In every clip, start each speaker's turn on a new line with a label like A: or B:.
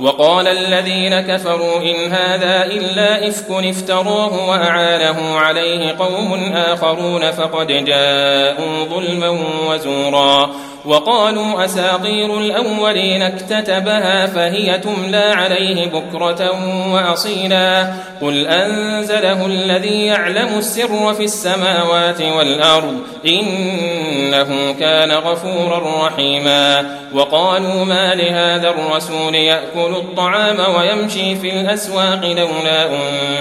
A: وقال الذين كفروا إن هذا إلا إفك افتروه وأعانه عليه قوم آخرون فقد جاءوا ظلما وزورا وقالوا أساطير الأولين اكتتبها فهي تملى عليه بكرة وأصيلا قل أنزله الذي يعلم السر في السماوات والأرض إنه كان غفورا رحيما وقالوا ما لهذا الرسول يأكل الطعام ويمشي في الأسواق لولا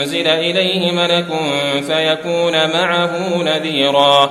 A: أنزل إليه ملك فيكون معه نذيرا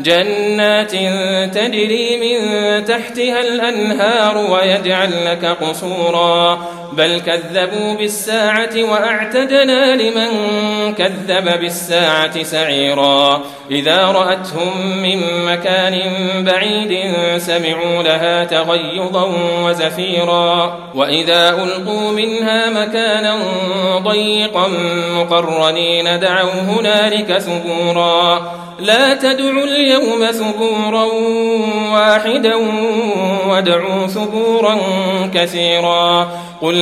A: جنات تجري من تحتها الأنهار ويجعل لك قصورا. بل كذبوا بالساعة وأعتدنا لمن كذب بالساعة سعيرا. إذا رأتهم من مكان بعيد سمعوا لها تغيظا وزفيرا. وإذا ألقوا منها مكانا ضيقا مقرنين دعوا هنالك ثبورا. لا تدعوا اليوم ثبورا واحدا وادعوا ثبورا كثيرا. قل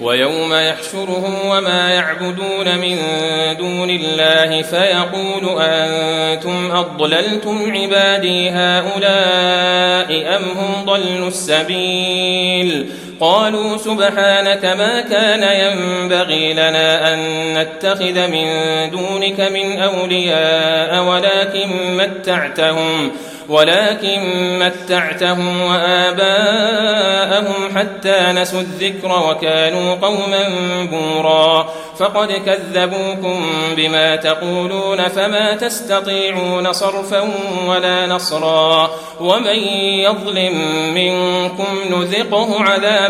A: ويوم يحشرهم وما يعبدون من دون الله فيقول أنتم أضللتم عبادي هؤلاء أم هم ضلوا السبيل قالوا سبحانك ما كان ينبغي لنا أن نتخذ من دونك من أولياء ولكن متعتهم ولكن متعتهم وآباءهم حتى نسوا الذكر وكانوا قوما بورا. فقد كذبوكم بما تقولون فما تستطيعون صرفا ولا نصرا. ومن يظلم منكم نذقه عذابا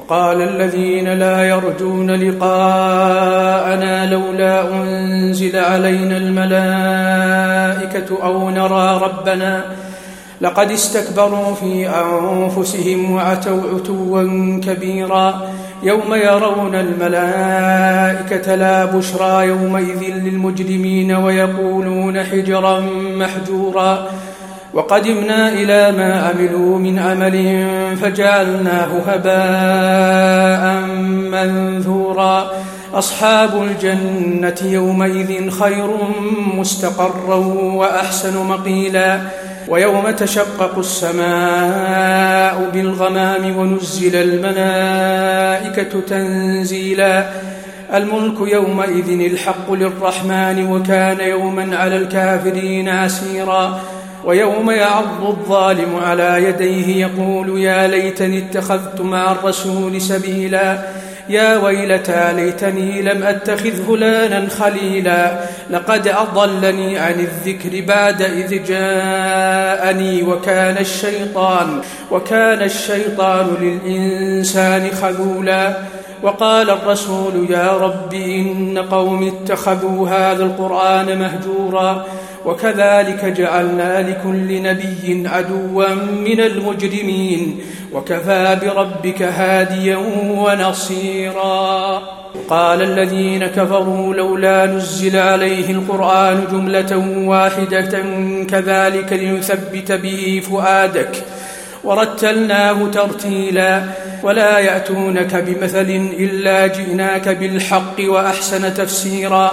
B: وقال الذين لا يرجون لقاءنا لولا أنزل علينا الملائكة أو نرى ربنا لقد استكبروا في أنفسهم وعتوا عتوا كبيرا يوم يرون الملائكة لا بشرى يومئذ للمجرمين ويقولون حجرا محجورا وقدمنا إلى ما عملوا من عمل فجعلناه هباء منثورا. أصحاب الجنة يومئذ خير مستقرا وأحسن مقيلا. ويوم تشقق السماء بالغمام ونزل الملائكة تنزيلا. الملك يومئذ الحق للرحمن وكان يوما على الكافرين عسيرا ويوم يعض الظالم على يديه يقول يا ليتني اتخذت مع الرسول سبيلا. يا ويلتى ليتني لم أتخذ فلانا خليلا. لقد أضلني عن الذكر بعد إذ جاءني وكان الشيطان وكان الشيطان للإنسان خذولا. وقال الرسول يا رب إن قوم اتخذوا هذا القرآن مهجورا. وكذلك جعلنا لكل نبي عدوا من المجرمين وكفى بربك هاديا ونصيرا. قال الذين كفروا لولا نزل عليه القرآن جملة واحدة كذلك لنثبت به فؤادك. ورتلناه ترتيلا ولا يأتونك بمثل إلا جئناك بالحق وأحسن تفسيرا.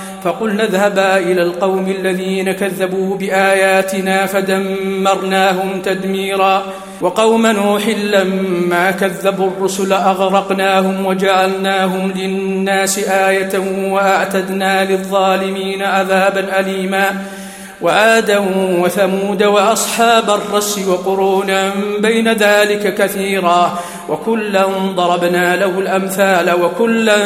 B: فقلنا اذهبا إلى القوم الذين كذبوا بآياتنا فدمرناهم تدميرا. وقوم نوح لما كذبوا الرسل أغرقناهم وجعلناهم للناس آية وأعتدنا للظالمين عذابا أليما. وآدا وثمود وأصحاب الرس وقرونا بين ذلك كثيرا. وكلا ضربنا له الأمثال وكلا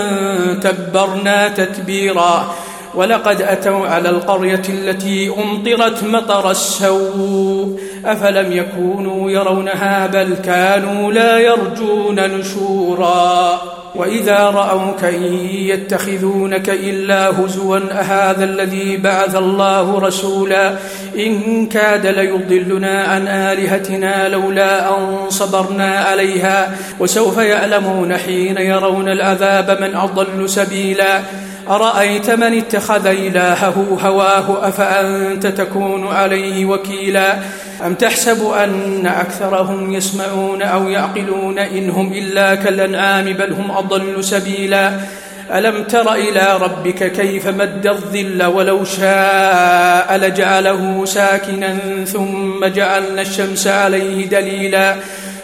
B: تبرنا تتبيرا. ولقد أتوا على القرية التي أمطرت مطر السوء أفلم يكونوا يرونها بل كانوا لا يرجون نشورا. وإذا رأوك إن يتخذونك إلا هزوا أهذا الذي بعث الله رسولا؟ إن كاد ليضلنا عن آلهتنا لولا أن صبرنا عليها. وسوف يعلمون حين يرون العذاب من أضل سبيلا. أرأيت من اتخذ إلهه هواه؟ أفأنت تكون عليه وكيلا؟ أم تحسب أن أكثرهم يسمعون أو يعقلون إن هم إلا كالأنعام بل هم أضل سبيلا؟ ألم تر إلى ربك كيف مد الظل ولو شاء لجعله ساكنا ثم جعلنا الشمس عليه دليلا؟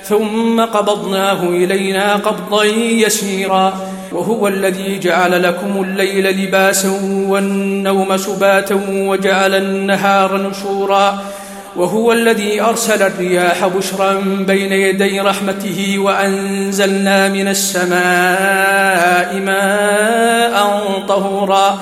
B: ثم قبضناه إلينا قبضا يسيرا. وهو الذي جعل لكم الليل لباسا والنوم سباتا وجعل النهار نشورا وهو الذي أرسل الرياح بشرا بين يدي رحمته وأنزلنا من السماء ماء طهورا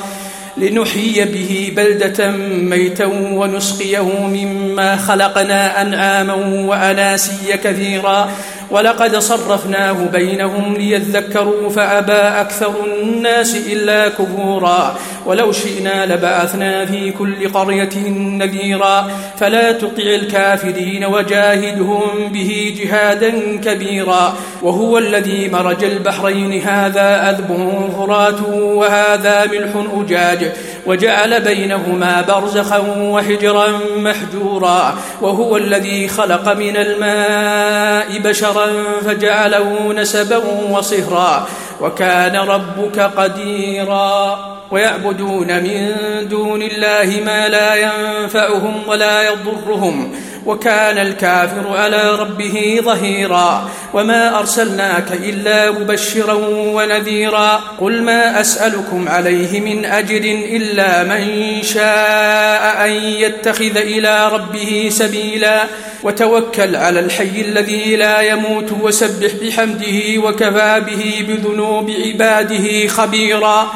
B: لنحيي به بلدة ميتا ونسقيه مما خلقنا أنعاما وأناسيا كثيرا ولقد صرفناه بينهم ليذكروا فأبى أكثر الناس إلا كفورا. ولو شئنا لبعثنا في كل قرية نذيرا. فلا تطع الكافرين وجاهدهم به جهادا كبيرا. وهو الذي مرج البحرين. هذا أذب فرات وهذا ملح أجاج. وجعل بينهما برزخا وحجرا محجورا. وهو الذي خلق من الماء بشرا فجعله نسبا وصهرا. وكان ربك قديرا. ويعبدون من دون الله ما لا ينفعهم ولا يضرهم وكان الكافر على ربه ظهيرا. وما أرسلناك إلا مبشرا ونذيرا. قل ما أسألكم عليه من أجر إلا من شاء أن يتخذ إلى ربه سبيلا. وتوكل على الحي الذي لا يموت وسبح بحمده وكفى به بذنوب عباده خبيرا.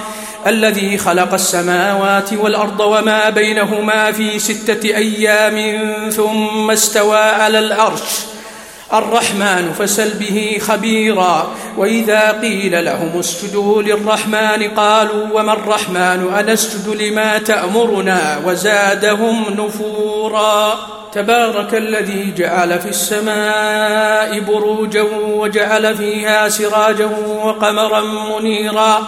B: الذي خلق السماوات والأرض وما بينهما في ستة أيام ثم استوى على العرش الرحمن فسل به خبيرا. وإذا قيل لهم اسجدوا للرحمن قالوا وما الرحمن؟ أنسجد لما تأمرنا؟ وزادهم نفورا. تبارك الذي جعل في السماء بروجا وجعل فيها سراجا وقمرا منيرا.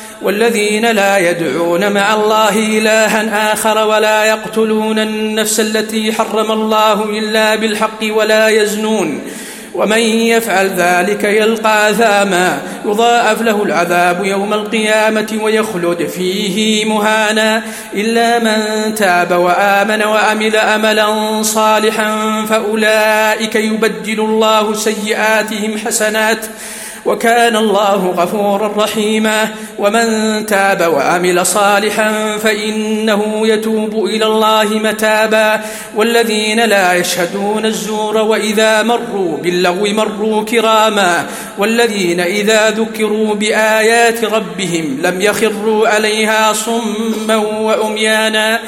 B: والذين لا يدعون مع الله إلها آخر ولا يقتلون النفس التي حرم الله إلا بالحق ولا يزنون. ومن يفعل ذلك يلقى أثاما يضاعف له العذاب يوم القيامة ويخلد فيه مهانا. إلا من تاب وآمن وعمل املا صالحا فأولئك يبدل الله سيئاتهم حسنات وكان الله غفورا رحيما. ومن تاب وعمل صالحا فإنه يتوب إلى الله متابا. والذين لا يشهدون الزور وإذا مروا باللغو مروا كراما. والذين إذا ذكروا بآيات ربهم لم يخروا عليها صما وأميانا.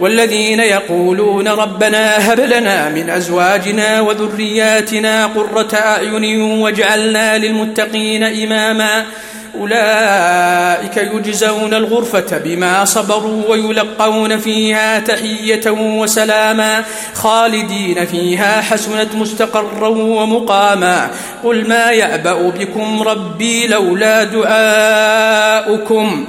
B: والذين يقولون ربنا هب لنا من أزواجنا وذرياتنا قرة أعين واجعلنا للمتقين إماما. أولئك يجزون الغرفة بما صبروا ويلقون فيها تحية وسلاما خالدين فيها حسنت مستقرا ومقاما. قل ما يأبأ بكم ربي لولا دعاؤكم.